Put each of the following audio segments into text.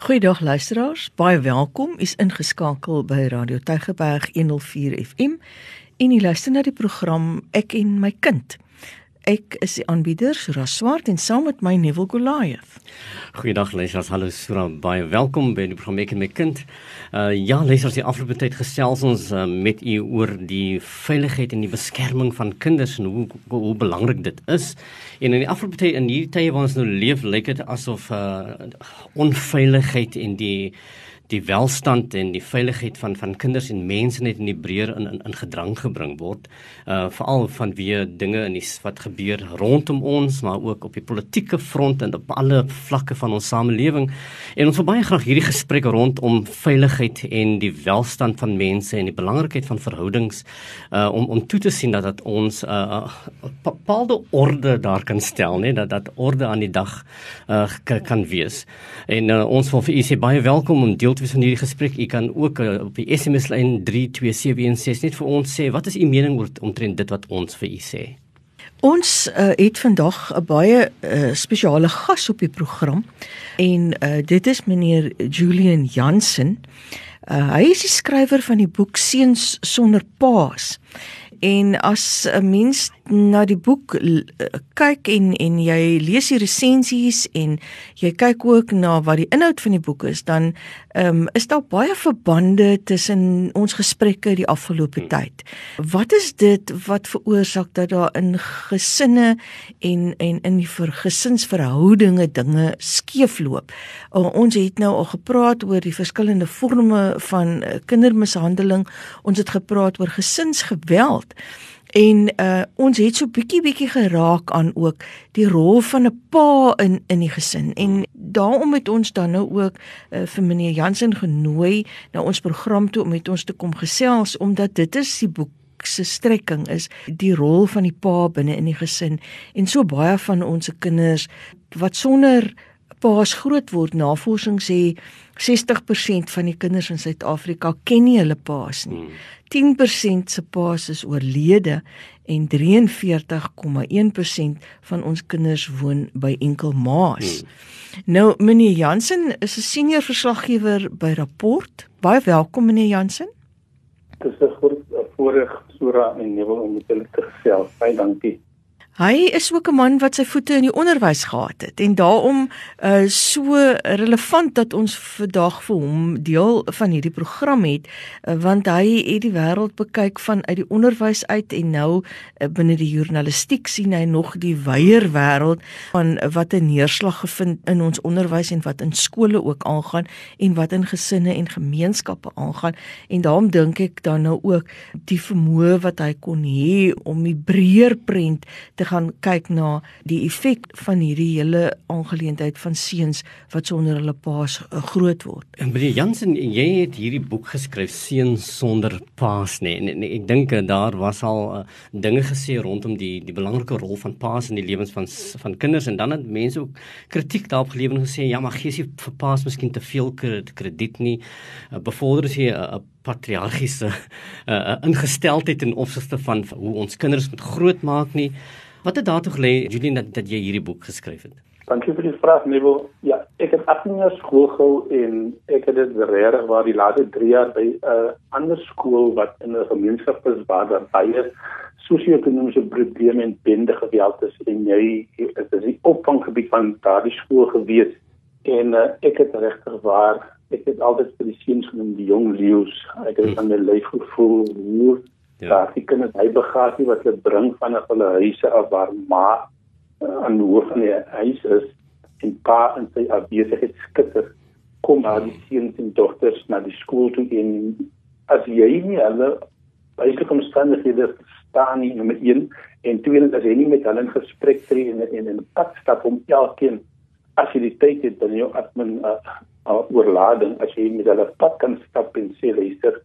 Goeiedag luisteraars, baie welkom. U's ingeskakel by Radio Tygerberg 104 FM en u luister na die program Ek en my kind. Ek is die aanbieder Sura Swart en saam met my Neville Goliath. Goeiedag luisteraars, hallo Sura, baie welkom by die program Ek en my kind. Uh ja, luisteraars, die afgelope tyd gesels ons uh, met u oor die veiligheid en die beskerming van kinders en hoe hoe, hoe belangrik dit is. En in die afgelope tyd in hierdie tye waar ons nou leef, lyk dit asof uh onveiligheid en die die welstand en die veiligheid van van kinders en mense net in die breër in, in in gedrang gebring word. Uh veral vanweë dinge in die wat gebeur rondom ons, maar ook op die politieke front en op alle vlakke van ons samelewing. En ons wil baie graag hierdie gesprek rondom veiligheid en die welstand van mense en die belangrikheid van verhoudings uh om om toe te sien dat dat ons 'n uh, bepaalde orde daar kan stel, nee, dat dat orde aan die dag uh kan wees. En uh, ons wil vir u sê baie welkom om deel wees van hierdie gesprek. U kan ook uh, op die SMS lyn 32716 net vir ons sê wat is u mening oor omtrent dit wat ons vir u sê. Ons uh, het vandag 'n baie uh, spesiale gas op die program en uh, dit is meneer Julian Jansen. Uh, hy is die skrywer van die boek Seuns sonder paas. En as 'n mens na die boek kyk en en jy lees die resensies en jy kyk ook na wat die inhoud van die boek is, dan ehm um, is daar baie verbande tussen ons gesprekke die afgelope hmm. tyd. Wat is dit wat veroorsaak dat daar in gesinne en en in die gesinsverhoudinge dinge skeefloop? Uh, ons het nou al gepraat oor die verskillende forme van uh, kindermishandeling. Ons het gepraat oor gesinsgeweld. En uh ons het so bietjie bietjie geraak aan ook die rol van 'n pa in in die gesin. En daarom het ons dan nou ook uh, vir meneer Jansen genooi na ons program toe om met ons te kom gesels omdat dit is die boek se strekking is die rol van die pa binne in die gesin en so baie van ons kinders wat sonder paas groot word navorsing sê 60% van die kinders in Suid-Afrika ken nie hulle paas nie. 10% se paas is oorlede en 43,1% van ons kinders woon by enkel maas. Hmm. Nou meneer Jansen is 'n senior verslaggewer by Rapport. Baie welkom meneer Jansen. Dis 'n voorreg Sura en Neville om met julle te gesels. Baie dankie. Hy is ook 'n man wat sy voete in die onderwys gehad het en daarom uh so relevant dat ons vandag vir hom deel van hierdie program het uh, want hy het die wêreld bekyk van uit die onderwys uit en nou uh, binne die journalistiek sien hy nog die wyeer wêreld van uh, wat 'n neerslag gevind in ons onderwys en wat in skole ook aangaan en wat in gesinne en gemeenskappe aangaan. En daarom dink ek dan nou ook die vermoë wat hy kon hê om die breër prent te gaan kyk na die effek van hierdie hele aangeleentheid van seuns wat sonder hulle paas uh, groot word. En meneer Jansen, jy het hierdie boek geskryf Seuns sonder paas nê. Nee. En, en ek dink eh, daar was al uh, dinge gesê rondom die die belangrike rol van paas in die lewens van van kinders en dan het mense ook kritiek daarop gelewer en gesê ja, maar gee jy vir paas miskien te veel krediet nie. Uh, bevorder jy 'n uh, patriargiese uh, ingesteldheid in opsigte van hoe ons kinders moet grootmaak nie. Wat het daartoe gelê Julian dat, dat jy hierdie boek geskryf het? Dankie vir die vraag Nebo. Ja, ek het 18 jaar skool gehou en ek het dit regtig waar die laaste 3 jaar by 'n uh, ander skool wat in 'n gemeenskap is waar daar baie sosio-ekonomiese probleme en bende geweld is en jy dit is die opvanggebied van daardie skool gewees en uh, ek het regtig waar ek het altyd vir die seuns genoem die jong leeu's. Ek het aan my lyf gevoel hoe Ja. Daar die kinders hy bagasie wat hulle bring van hulle huise af waar ma uh, aan die hoof van die huis is. En pa en sy afwesigheid skitter kom na die seuns en dogters na die skool toe en as jy nie hulle baie omstandighede staan nie met een en tweede as jy nie met hulle in gesprek tree en in 'n pad stap om elkeen as jy die tyd het dan jou admin uh, uh, oorlading as jy met hulle pad kan stap en sê luister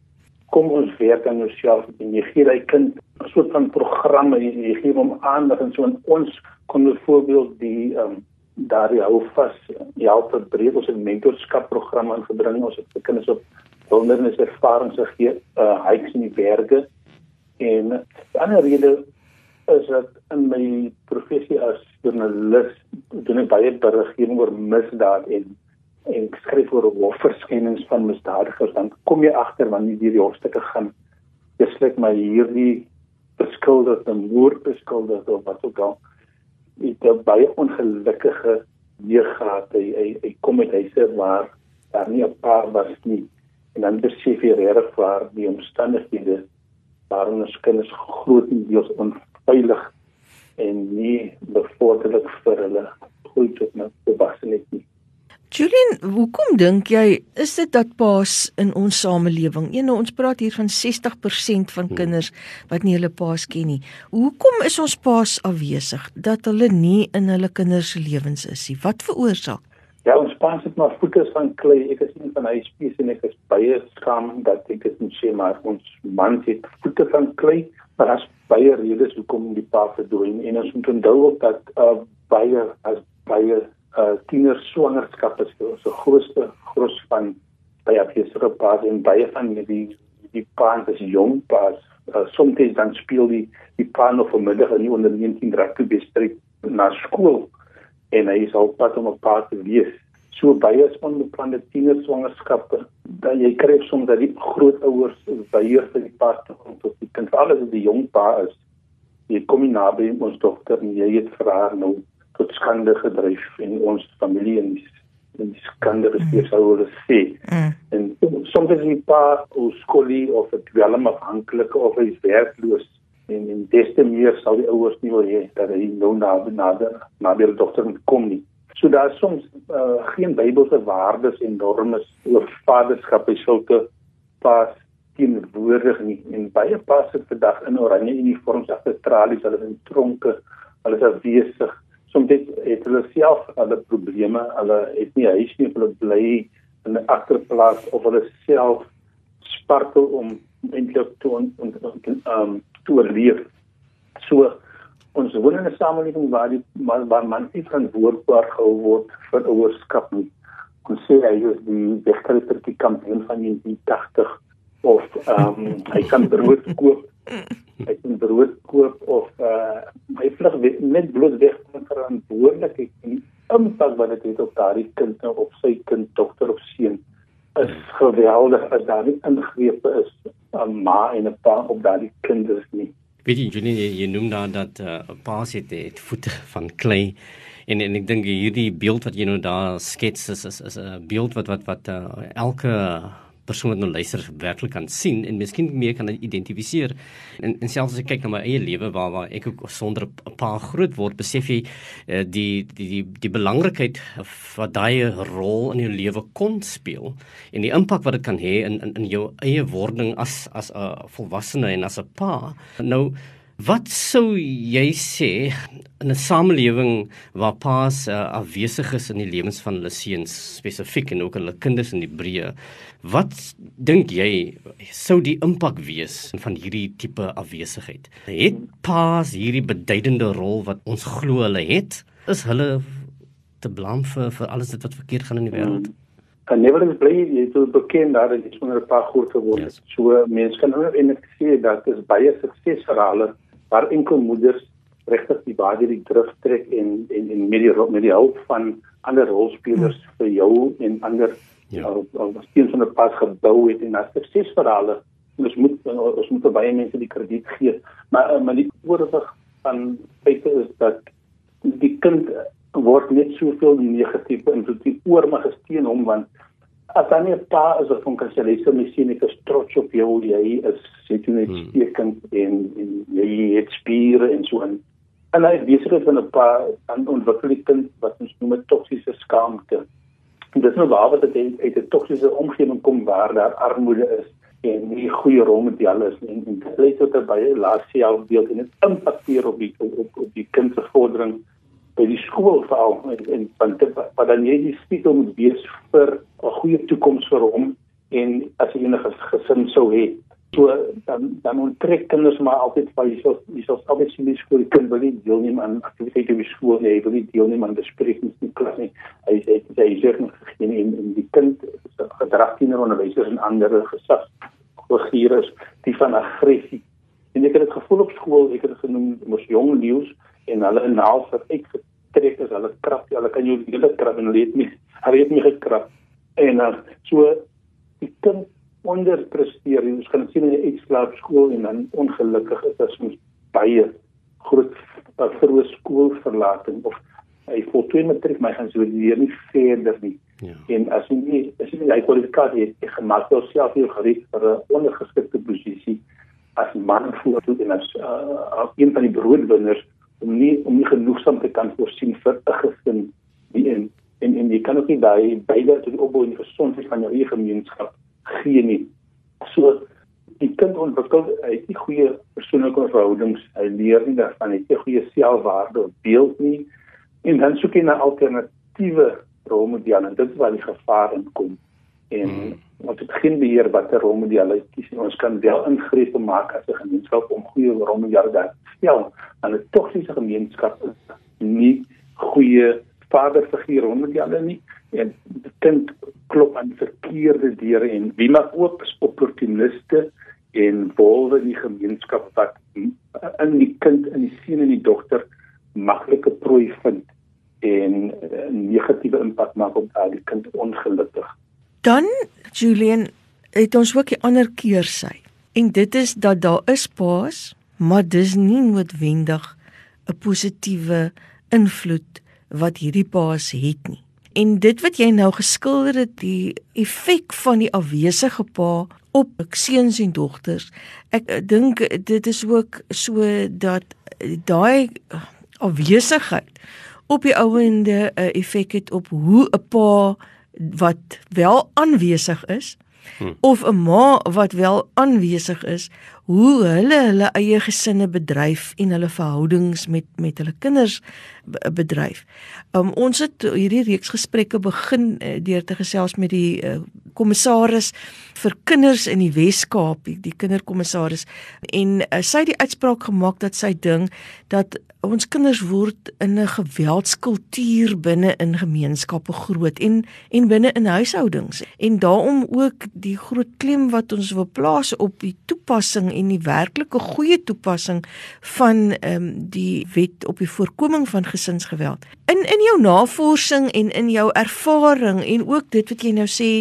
kom ons werk aan jouself en jy gee daai kind 'n soort van programme jy, jy gee hom aandag en so en ons kon byvoorbeeld die ehm um, daar hou vas die help breed ons mentorskap program aangebring. Ons het vir kinders op wilderness ervarings gegee uh hikes in die berge. En ander rede is dat in my professie as joernalis doen ek baie beriggewing oor misdaad en en skryf voor hofverskynings van misdadigers dan kom jy agter wanneer jy die hofstukke gaan besluit maar hierdie beskuldigde moord beskuldigde of wat ook al. Het baie ongelukkige jeuggraad hy, hy hy kom met huise waar daar nie 'n pa was nie. En dan besef jy regtig waar die omstandighede waarin ons kinders grootendeels onveilig en nie bevorderlik vir hulle groei tot 'n volwassenheid nie Julian, hoekom dink jy is dit dat paas in ons samelewing, een ons praat hier van 60% van hmm. kinders wat nie hulle paas ken nie. Hoekom is ons paas afwesig dat hulle nie in hulle kinders se lewens is nie? Wat veroorsaak? Ja, ons paas het maar voete van klei. Ek is nie van hy spies en ek is baie skaam dat ek dit moet sê maar ons man het voete van klei, maar daar's baie redes hoekom die pa verdwyn en ons moet onthou ook dat uh, baie as baie uh tiener swangerskap is so grootste gros van baie afgesere paas en baie van die die paas is jong paas. Uh, soms dan speel die die pa nog vanmiddag in die onder 19 rugby bestryk na skool en hy is al pad om 'n pa te wees. So baie onbeplande tiener swangerskappe dat jy kry soms dat die grootouers weier vir die pa om tot die kind. Alles die jong pa is jy kom nie naby ons dogter en jy het vir haar nou tot skande gedryf en ons familie in die, in die skande gesteek mm. hulle sê. Mm. En soms is die pa of skoolie of het wel afhanklik of hy is werkloos en en des te meer sal die ouers nie wil hê dat hy nou na nader na die dokter kom nie. So daar is soms uh, geen Bybelse waardes en norme oor vaderskap by sulke pas teenwoordig nie en baie pas het vandag in oranje uniforms agter tralies hulle in tronke hulle is afwesig soms het, het hulle self hulle probleme, hulle het nie huis nie, hulle bly in 'n agterplaas of hulle self spartel om eintlik te on, on, um te oorleef. So ons woon in 'n samelewing waar die waar, waar man nie verantwoordbaar gehou word vir ouerskap nie. Ons sê hy is die wegkruiper die kampioen van die 80 of um hy kan brood koop hy kan brood koop of uh hy vlug net bloot weg van verantwoordelikheid en impak wat dit het op daardie kind nou op sy kind dogter of seun is geweldig as daar nie ingrepe is aan ma en 'n pa op daardie kinders nie. Weet jy Julie jy, jy noem dan dat 'n uh, pa sit het voete van klei en en ek dink hierdie beeld wat jy nou daar skets is is 'n beeld wat wat wat uh, elke persoon wat nou luister werklik kan sien en miskien meer kan identifiseer. En en selfs as ek kyk na my eie lewe waar waar ek ook sonder 'n pa groot word, besef jy uh, die die die die belangrikheid wat daai rol in jou lewe kon speel en die impak wat dit kan hê in in in jou eie wording as as 'n volwassene en as 'n pa. Nou Wat sou jy sê in 'n samelewing waar paas uh, afwesig is in die lewens van hulle seuns spesifiek en ook hulle kinders in Hebreë? Wat dink jy sou die impak wees van hierdie tipe afwesigheid? Het paas hierdie beduidende rol wat ons glo hulle het? Is hulle te blame vir vir alles wat verkeerd gaan in die wêreld? Hmm. En never is bly jy so bekend daar dat jy sonder 'n paar groot geword het. Yes. So mense kan nou en ek sê dat is baie suksesverhale waar enkel moeders regtig die baie die drif trek en en en met die met die hulp van ander rolspelers hmm. vir jou en ander ja. ons steeds van 'n pas gebou het en as suksesverhale ons moet ons moet baie mense die krediet gee. Maar eh, maar die oorwig van feite is dat die kind word net soveel negatief beïnvloed die oormag gesteen hom want as dan 'n pa is of 'n kanselise miskien ek is trots op jou. Jy is sit net hmm. stekend en en jy het spiere en so en en hy besig is van 'n pa aan ontwikkeling wat ons noem 'n toksiese skaamte en dit is nou waar wat dit uit 'n toksiese omgewing kom waar daar armoede is en nie goeie rolmodelle is en, en dit lei tot 'n baie lae selfbeeld en dit impakteer op die op, op die kind se vordering by die skool veral en, en want wat dan jy die spiegel moet wees vir 'n goeie toekoms vir hom en as hy enige gesin sou hê. So dan dan onttrek kinders maar altyd van jy sou jy sou altyd sien die skool kind wil nie deelneem aan aktiwiteite by skool nie hy wil nie deelneem aan besprekings in klas nie. Hy hy hy sê en en, en die kind gedrag teenoor onderwysers en ander gesag figures die van aggressie. En ek het dit gevoel op skool ek het dit genoem mos jong leeu's en hulle naal vir uitgetrek is hulle krap hulle kan jou hele krap en hulle het nie hulle het nie gekrap En uh, so die kind onderpresteer en ons kan sien in die uitslaap skool en dan ongelukkig is dit soms baie groot uh, vroeë skoolverlating of hy voltooi matriek maar gaan so leer nie verder nie. Ja. En as jy nie as jy nie kwalifikasie het, jy gemaak jouself hier gereed vir 'n ondergeskikte posisie as man voor toe en as uh, een van die broodwinners om nie om nie genoegsaam te kan voorsien vir 'n gesin die en en en jy kan ook nie daai beide tot die opbou en die gesondheid van jou eie gemeenskap gee nie. So die kind ontwikkel hy het nie goeie persoonlike verhoudings, hy leer nie daarvan hy het nie goeie selfwaarde of beeld nie en dan soek hy na alternatiewe rolmodelle en dit is waar die gevaar inkom. En hmm. ons het geen beheer wat 'n rolmodel kies nie. Ons kan wel ingrepe maak as 'n gemeenskap om goeie rolmodelle te stel. En 'n toksiese gemeenskap is nie goeie vaderfiguur rolmodelle nie. En die kind klop aan verkeerde deure en wie oop is opportuniste en wolwe in die gemeenskap wat in die kind in die seun en die dogter maklike prooi vind en 'n negatiewe impak maak op daardie kind ongelukkig. Dan Julian het ons ook die ander keer sy. En dit is dat daar is paas, maar dis nie noodwendig 'n positiewe invloed wat hierdie paas het nie. En dit wat jy nou geskilder het, die effek van die afwesige pa op seuns en dogters. Ek dink dit is ook so dat daai afwesigheid op die ouende 'n effek het op hoe 'n pa wat wel aanwesig is hm. of 'n ma wat wel aanwesig is, hoe hulle hulle eie gesinne bedryf en hulle verhoudings met met hulle kinders bedryf. Um, ons het hierdie reeks gesprekke begin uh, deur te gesels met die uh, kommissaris vir kinders in die Wes-Kaap, die, die kinderkommissaris en uh, sy het die uitspraak gemaak dat sy ding dat ons kinders word in 'n geweldskultuur binne in gemeenskappe groot en en binne in huishoudings en daarom ook die groot klem wat ons wil plaas op die toepassing en die werklike goeie toepassing van ehm um, die wet op die voorkoming van gesinsgeweld. In in jou navorsing en in jou ervaring en ook dit wat jy nou sê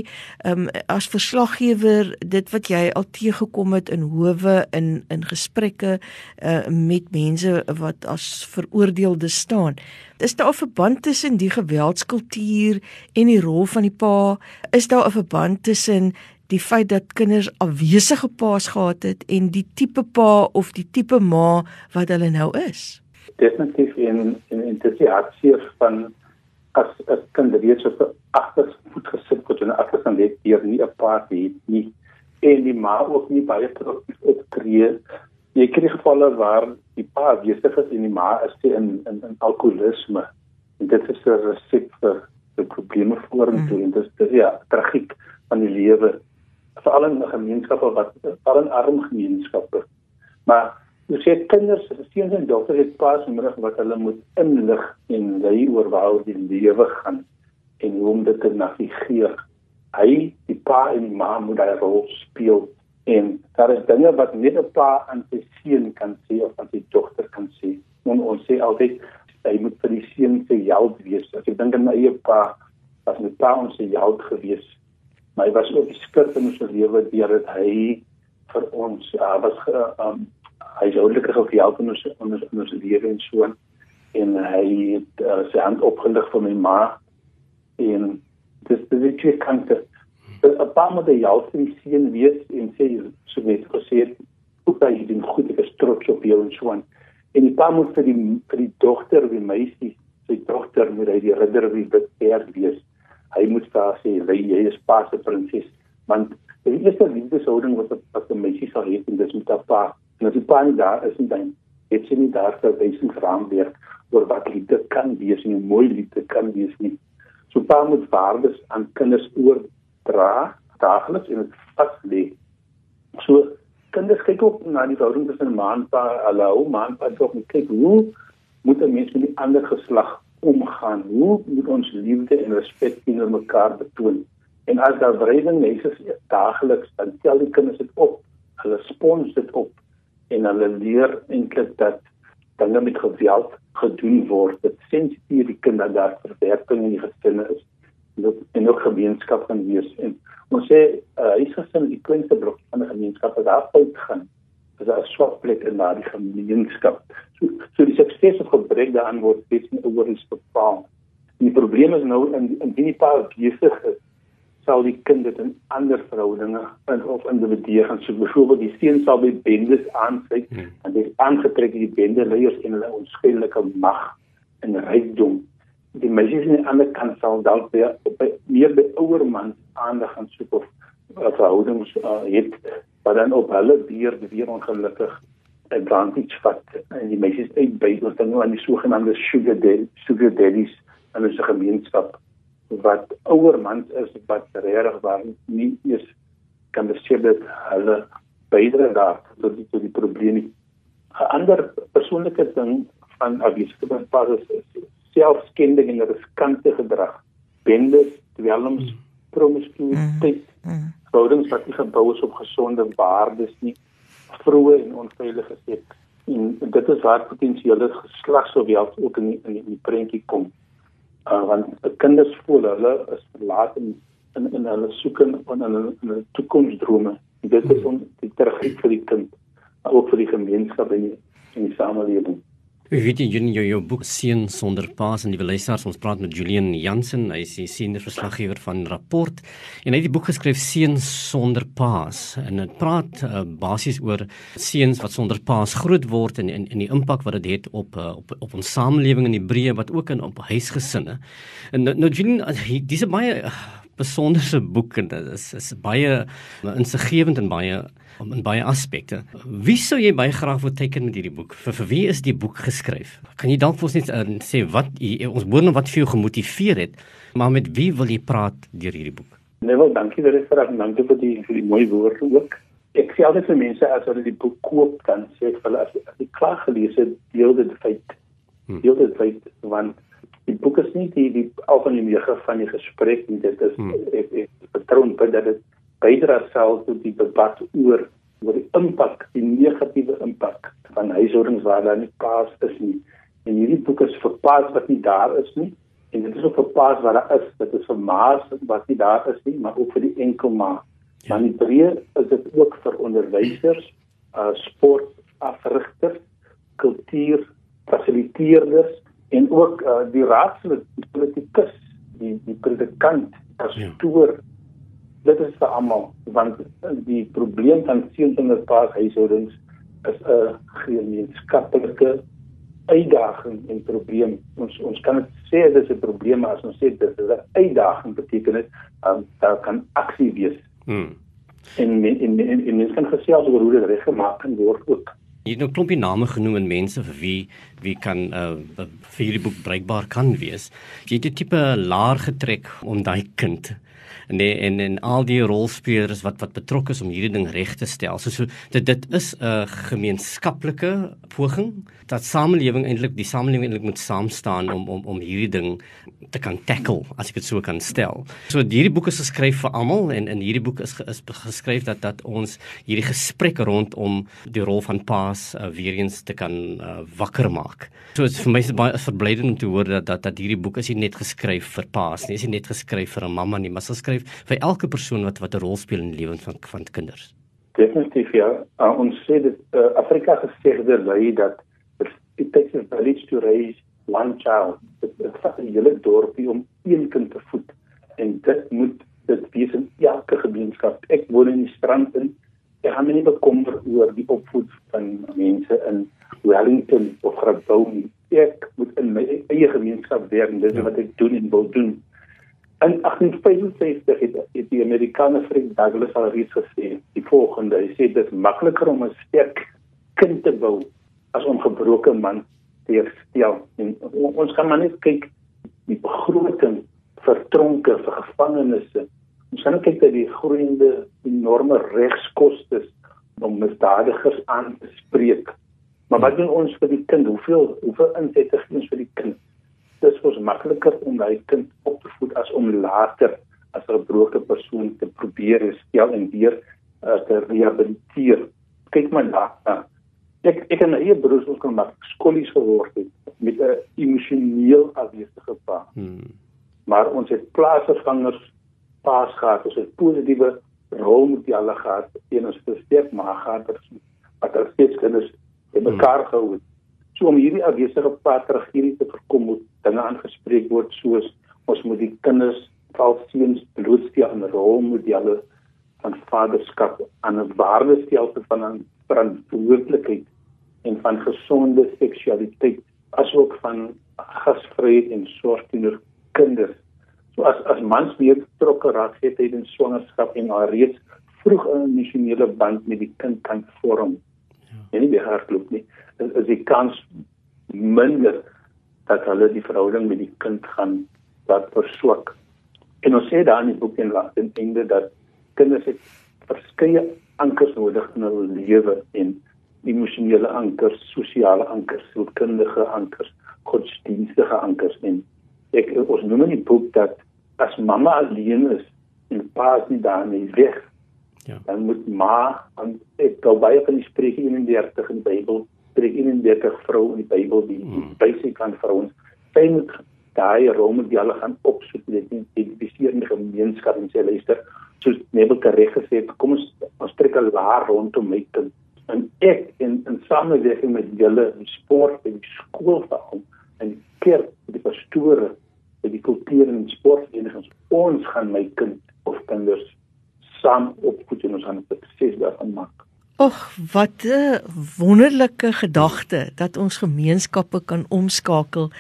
ehm um, as verslaggewer dit wat jy al teëgekom het in howe in in gesprekke uh, met mense wat as veroordeelde staan. Is daar 'n verband tussen die geweldskultuur en die rol van die pa? Is daar 'n verband tussen die feit dat kinders afwesige paas gehad het en die tipe pa of die tipe ma wat hulle nou is? Definitief in in interaksie van as as kinders op agter voet gesit word en van dit hier nie 'n pa het nie en die ma ook nie baie trots optree jy kry gevalle waar die pa besig is en die ma is in in in alkoholisme. En dit is 'n resep vir die probleme vorentoe. Mm. en dit is ja tragiek van die lewe. Veral in gemeenskappe wat veral in arm gemeenskappe. Maar jy sê kinders seuns en dogters het paas nodig wat hulle moet inlig en lei oor waar die lewe gaan en hoe om dit te navigeer. Hy die pa en die ma moet daai rol speel En daar is dinge wat net 'n pa aan sy seun kan sê of aan sy dogter kan sê. En ons sê altyd hy moet vir die seun se held wees. As ek dink aan my eie pa, was my pa ons se held gewees. Maar hy was ook die skip in ons lewe deur dit hy vir ons uh, was uh, um, hy het oulik gehelp in ons in ons, in ons lewe en so en hy het uh, sy hand opgelig vir my ma en dis dis twee kante 'n paar moet die jou vir die seun weet en sê so net gesê hoe kan jy dit goed? Ek is trots op jou en so aan. En die pa moet vir die vir die dogter wie meisie sy dogter moet hy die ridder wie beter wees. Hy moet daar sê jy jy is pa se prinses. Want die eerste liefdeshouding wat wat 'n meisie sal hê en dis met haar pa. En as die pa nie daar is en dan het sy nie daar vir wysing verantwoordelik oor wat liefde kan wees en hoe mooi liefde kan wees nie. So pa moet waardes aan kinders oor dra daagliks en dit vas lê. So kinders kyk ook na die verhouding tussen ma en pa, hallo, ma en pa ook kyk hoe moet 'n mens met die ander geslag omgaan? Hoe moet ons liefde en respek teenoor mekaar betoon? En as daar wrywing is daagliks, dan tel die kinders dit op. Hulle spons dit op en hulle leer eintlik dat dinge met geweld gedoen word. Dit sensitief die kind dat daar verwerping in die gesinne is en ook gemeenskap kan wees. En ons sê uh, huisgesin is die kleinste blok van 'n gemeenskap wat daar uit gaan. Dit is 'n swak plek in daardie gemeenskap. So, so die sukses of gebrek daaraan word steeds oor is bepaal. Die probleem is nou in in die paar besig is sal die kind dit in ander verhoudinge in of individue gaan soek. Byvoorbeeld die seun sal by bendes aansluit hmm. en dit aangetrek die bendeleiers en hulle onskeidelike mag en rykdom die meisies aan die ander kant sal dalk weer op meer by ouer mans aandag gaan soek of uh, verhoudings uh, het wat dan op hulle bier weer ongelukkig advantage vat en die meisies uitbuit ons dan nou aan die sogenaamde sugar daddy sugar daddies in 'n gemeenskap wat ouer mans is wat regtig waar nie eers kan besef dat hulle bydra daar tot die tot die probleem. 'n Ander persoonlike ding van afwesigheid van is selfskending en riskante gedrag, bendes, dwelms, mm. promiskuïteit, mm. mm. verhoudings wat nie gebou is op gesonde waardes nie, vroue en onveilige seks. En dit is waar potensiële geslagsgeweld ook in die, in die, die prentjie kom. Uh, want kinders voel hulle is verlaat in in, in hulle soek in in hulle, hulle toekomsdrome. Dit is om die terugkeer vir die kind, maar ook vir die gemeenskap en die, en die samelewing. Weet jy in jou, jou boek Seun sonder paas en die luisteraars ons praat met Julian Jansen, hy is die senior verslaggewer van Rapport en hy het die boek geskryf Seun sonder paas en dit praat uh, basies oor seuns wat sonder paas groot word en en, en die impak wat dit het op, uh, op op ons samelewing in Hebreë wat ook in op huisgesinne. En nou, nou Julian, dis 'n baie besonderse boek en dit is is baie insiggewend en baie in baie aspekte. Wie sou jy baie graag wil teken met hierdie boek? Vir, vir wie is die boek geskryf? Kan jy dalk vir ons net uh, sê wat jy, ons hoor nou wat vir jou gemotiveer het, maar met wie wil jy praat deur hierdie boek? Nee, wel, dankie vir die vraag en dankie vir die vir die mooi woorde ook. Ek sê altyd vir mense as hulle die boek koop, dan sê ek vir hulle as, as jy klaar gelees het, deel dit feit. Hmm. Deel dit feit want die boek is nie die die algemene van die gesprek nie dit is hmm. ek, ek vertrou op dat dit bydra self tot die debat oor oor die impak die negatiewe impak van huishoudings waar daar nie paas is nie en hierdie boek is vir paas wat nie daar is nie en dit is ook vir paas wat daar is dit is vir maas wat nie daar is nie maar ook vir die enkel ma ja. maar in breë is dit ook vir onderwysers uh, sport afrigters kultuur fasiliteerders en ook uh, die raadslid, die politikus, die die predikant, pastoor. Ja. Dit is vir almal want die probleem van seentende paas huishoudings is 'n gemeenskaplike uitdaging en probleem. Ons ons kan dit sê dit is 'n probleem as ons sê dit is 'n uitdaging beteken dit um, daar kan aksie wees. Hmm. En en en en mens kan gesels oor hoe dit reggemaak kan word ook. Jy het nou 'n klompie name genoem en mense vir wie wie kan uh, vir hierdie boek bruikbaar kan wees. Jy het 'n tipe laar getrek om daai kind die, en en al die rolspelers wat wat betrokke is om hierdie ding reg te stel. So so dit dit is 'n gemeenskaplike poging dat samelewing eintlik die samelewing eintlik moet saam staan om om om hierdie ding te kan tackle as ek dit so kan stel. So hierdie boek is geskryf vir almal en in hierdie boek is, is geskryf dat dat ons hierdie gesprek rondom die rol van paas uh, weer eens te kan uh, wakker maak. So dit is vir my baie verblydend om te hoor dat dat dat hierdie boek is nie net geskryf vir paas nie, is nie net geskryf vir 'n mamma nie, maar is geskryf vir elke persoon wat wat 'n rol speel in die lewens van van kinders. Definitief ja. Uh, ons sê dit uh, Afrika dit lei dat it takes a village to raise one child. Dit vat 'n hele dorpie om een kind te voed en dit moet dit wees in elke gemeenskap. Ek woon in die strand en ek gaan my nie bekommer oor die opvoed van mense in Wellington of Grabouw. Ek moet in my eie gemeenskap werk en dis ja. wat ek doen en wil doen. In 1865 het, het die Amerikaner Fred Douglass al reeds gesê volgende. Hy sê dit is makliker om 'n sterk kind te bou as om gebroke man te herstel. En ons gaan maar net kyk die begroting vir tronke, vir gevangenes. Ons gaan kyk dat die groeiende enorme regskoste om misdadigers aan te spreek. Maar wat doen ons vir die kind? Hoeveel hoeveel insette gee ons vir die kind? Dit is ons makliker om daai kind op te voed as om later as 'n gebroke persoon te probeer herstel en weer uh, te rehabiliteer. Kyk maar daar ek ek en eie broers ons kon maar skolies geword het met 'n emosioneel afwesige pa. Hmm. maar ons het plaasvervangers paas gehad, ons het positiewe rolmodelle gehad en ons het sterk maar gehad wat al steeds kinders in hmm. mekaar gehou het. So om hierdie afwesige patriargie te voorkom moet dinge aangespreek word soos ons moet die kinders val seuns blootstel aan rolmodelle van vaderskap aan 'n waardestelsel van verantwoordelikheid en van gesonde seksualiteit asook van gasvryheid en sorg teenoor kinders. So as as mans meer betrokke raak het tydens swangerskap en al reeds vroeg 'n emosionele band met die kind kan vorm. Ja. En nie meer hardloop nie. Is, is die kans minder dat hulle die verhouding met die kind gaan laat verswak. En ons sê daar in die boek en laat in einde dat kinders het verskeie ankers nodig in hul lewe en emosionele ankers, sosiale ankers, sielkundige ankers, godsdienstige ankers en ek ons noem in die boek dat as mamma alleen is en pa is nie daar nie weg. Ja. Dan moet ma en ek gou baie van die Spreuke 31 in die Bybel, Spreuke 31 vrou in die Bybel die hmm. basiese kan vir ons sy moet daai rome die alle gaan opsoek net in die gemeenskap en sê luister soos Nebel reg gesê het kom ons ons trek 'n laar rondom my kind en ek in in samewerking met julle in sport en skool veral en kerk die pastore die kultuur en sportverenigings ons gaan my kind of kinders saam opvoed en ons gaan 'n sukses daarvan maak. Och, wat 'n wonderlike gedagte dat ons gemeenskappe kan omskakel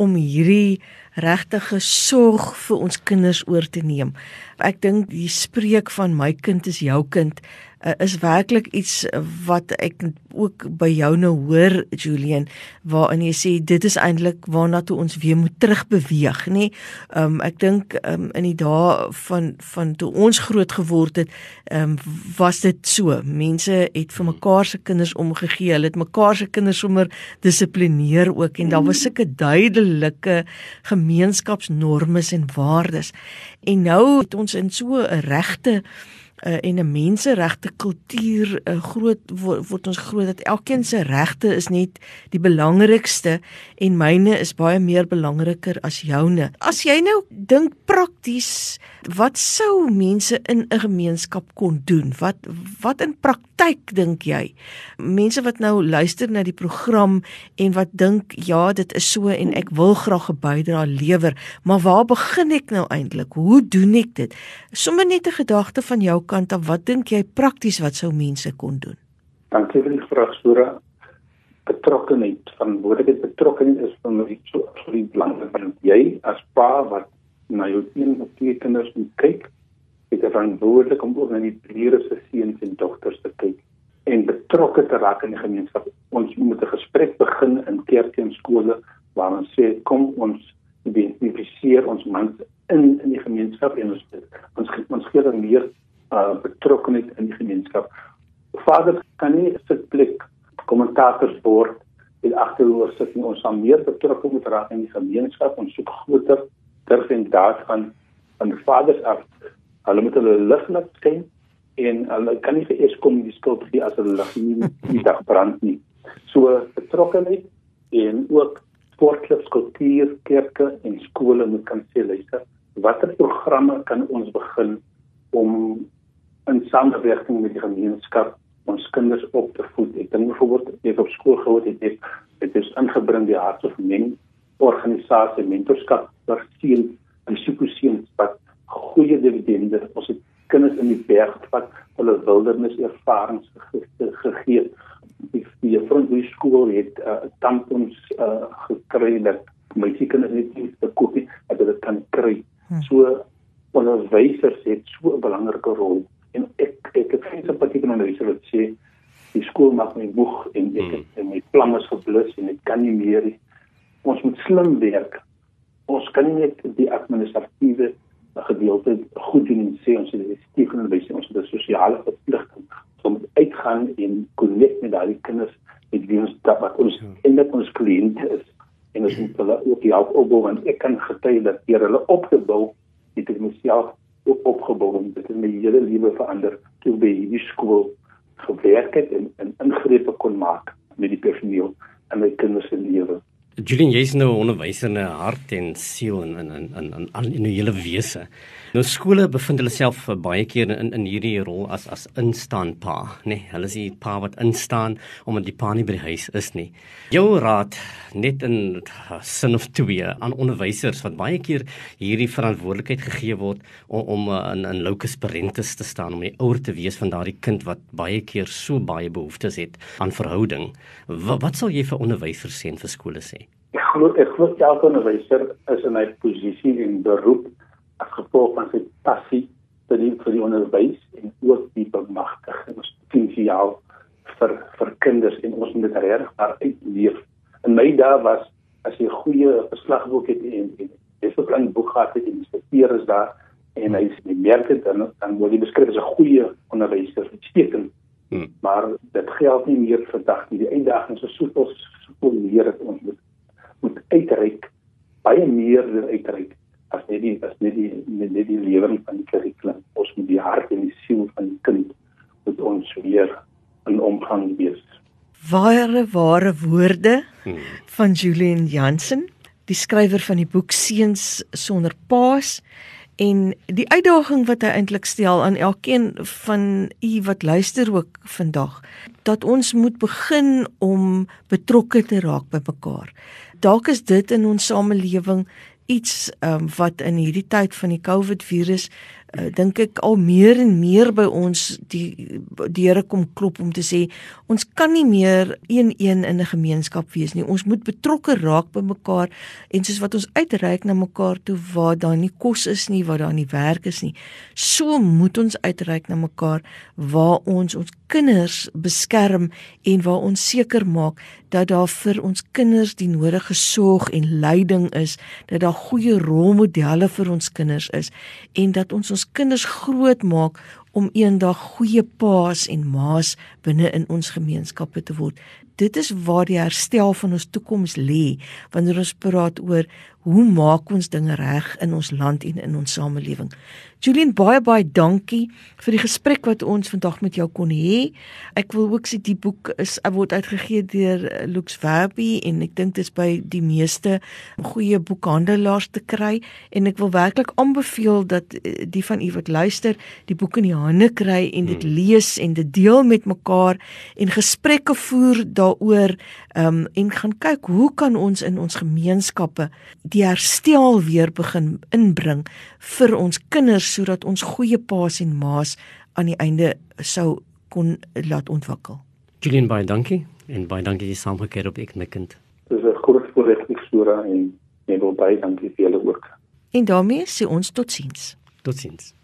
om hierdie regtige sorg vir ons kinders oor te neem. Ek dink die spreek van my kind is jou kind uh, is werklik iets wat ek ook by jou nou hoor Julian waarin jy sê dit is eintlik waarna toe ons weer moet terugbeweeg nê. Um ek dink um in die dae van van toe ons groot geword het, um was dit so. Mense het vir mekaar se kinders omgegee. Hulle het mekaar se kinders sommer dissiplineer ook en daar was sulke duidelike gemeenskapsnormes en waardes. En nou het ons in so 'n regte uh, en 'n menseregte kultuur uh, groot word, word ons groot dat elkeen se regte is net die belangrikste en myne is baie meer belangriker as joune. As jy nou dink prakties, wat sou mense in 'n gemeenskap kon doen? Wat wat in praktyk dink jy? Mense wat nou luister na die program en wat dink ja, dit is so en ek wil graag 'n bydrae lewer, maar waar begin ek nou eintlik? Hoe doen ek dit? Sommige net 'n gedagte van jou kant af, wat dink jy prakties wat sou mense kon doen? Dankie vir die vraag, Sura. Betrokkenheid van woorde betrokkenheid is vir my so absoluut belangrik jy as pa wat na jou een of twee kinders moet kyk, het 'n verantwoordelikheid om ook na die bure se seuns en dogters te kyk en betrokke te raak in die gemeenskap. Ons moet 'n gesprek begin in kerke en skole waar ons sê kom ons identifiseer ons mans in in die gemeenskap en ons ons ons gee dan meer uh, betrokkenheid in die gemeenskap. Vaders kan nie sitplek kommentators word en agteroor sit nie. Ons sal meer betrokke moet raak in die gemeenskap ons soek groter durf en daad van van vaders af. Hulle moet hulle lig laat skyn en hulle kan nie eers kom die skuld gee as hulle lig nie die dag brand nie. So betrokkenheid en ook sportklubs, kultuur, kerke en skole moet kan sê luister, watter programme kan ons begin in samewerking met die gemeenskap ons kinders op te voed. Ek dink byvoorbeeld ek op skool gehoor het dit dit is ingebring die hart of men organisasie mentorskap vir sien en supersien wat goeie dividende ons het kinders in die berg wat hulle wildernis ervarings gegee die die frontlie skool het uh, tampons uh, gekry dat my kinders net nie te koop nie dat hulle kan kry hmm. so onderwysers het so 'n belangrike rol en ek ek het geen simpatie vir onderwysers wat sê die skool maak my moeg en ek het hmm. my plan is geblus en ek kan nie meer nie. ons moet slim werk ons kan nie net die administratiewe gedeelte goed doen en sê ons het die stief onderwys ons het 'n sosiale verpligting om uitgaan en connect met daai kinders met wie ons dat wat ons ja. en dat ons kliënte is en ons moet hulle ook help opbou want ek kan getuig dat deur hulle op te bou het ek myself ook opgebou en dit het my hele lewe verander toe by hierdie skool gewerk het en 'n ingrepe kon maak met die personeel en my kinders se lewe. Julian, jy's nou 'n onderwyser in 'n hart en siel en in in in in 'n hele wese. Nou skole bevind hulle self baie keer in in hierdie rol as as instaan pa, nê. Nee, hulle is die pa wat instaan omdat die pa nie by die huis is nie. Jou raad net in sin of twee aan onderwysers wat baie keer hierdie verantwoordelikheid gegee word om om uh, in in locus parentis te staan om die ouer te wees van daardie kind wat baie keer so baie behoeftes het aan verhouding. Wat, wat sal jy vir onderwysers sê en vir skole sê? Ek glo ek glo elke onderwyser is in 'n posisie en beroep as gevolg van sy passie vir die vir die onderwys en ook die bemagtiging ons potensiaal vir vir kinders en ons moet dit regtig maar uitleef. In my dae was as jy 'n goeie verslagboek het en dis 'n klein boek gehad het en die inspekteur is daar en hy sê merk dit dan dan word jy beskryf as 'n goeie onderwyser, uitstekend. Hmm. Maar dit geld nie meer vandag nie. Die uitdagings is soveel soveel meer dat ons moet moet uitreik baie meer uitreik as net die as net die net die lewering van die kurrikulum. Ons moet die hart en die siel van die kind met ons weer in omgang wees. Ware ware woorde hmm. van Julian Jansen, die skrywer van die boek Seuns sonder paas en die uitdaging wat hy eintlik stel aan elkeen van u wat luister ook vandag dat ons moet begin om betrokke te raak by mekaar. Dalk is dit in ons samelewing iets um, wat in hierdie tyd van die COVID virus uh, dink ek al meer en meer by ons die die Here kom klop om te sê ons kan nie meer een-een in 'n gemeenskap wees nie. Ons moet betrokke raak by mekaar en soos wat ons uitreik na mekaar toe waar daar nie kos is nie, waar daar nie werk is nie. So moet ons uitreik na mekaar waar ons ons kinders beskerm en waar ons seker maak dat daar vir ons kinders die nodige sorg en leiding is, dat daar goeie rolmodelle vir ons kinders is en dat ons ons kinders grootmaak om eendag goeie paas en maas binne in ons gemeenskappe te word. Dit is waar die herstel van ons toekoms lê wanneer ons praat oor hoe maak ons dinge reg in ons land en in ons samelewing. Julian baie baie dankie vir die gesprek wat ons vandag met jou kon hê. Ek wil ook sê die boek is word uitgegee deur Lux Verbi en ek dink dit is by die meeste goeie boekhandelaars te kry en ek wil werklik aanbeveel dat eh, die van u wat luister die boek in die hande kry en dit hmm. lees en dit deel met mekaar en gesprekke voer daaroor um, en gaan kyk hoe kan ons in ons gemeenskappe die herstel weer begin inbring vir ons kinders sodat ons goeie paas en maas aan die einde sou kon laat ontwikkel. Julian baie dankie en baie dankie dat jy saamgekeer op ek my kind. Dis 'n groot voorreg vir Sura en en baie dankie vir julle ook. En daarmee sê ons totsiens. Totsiens.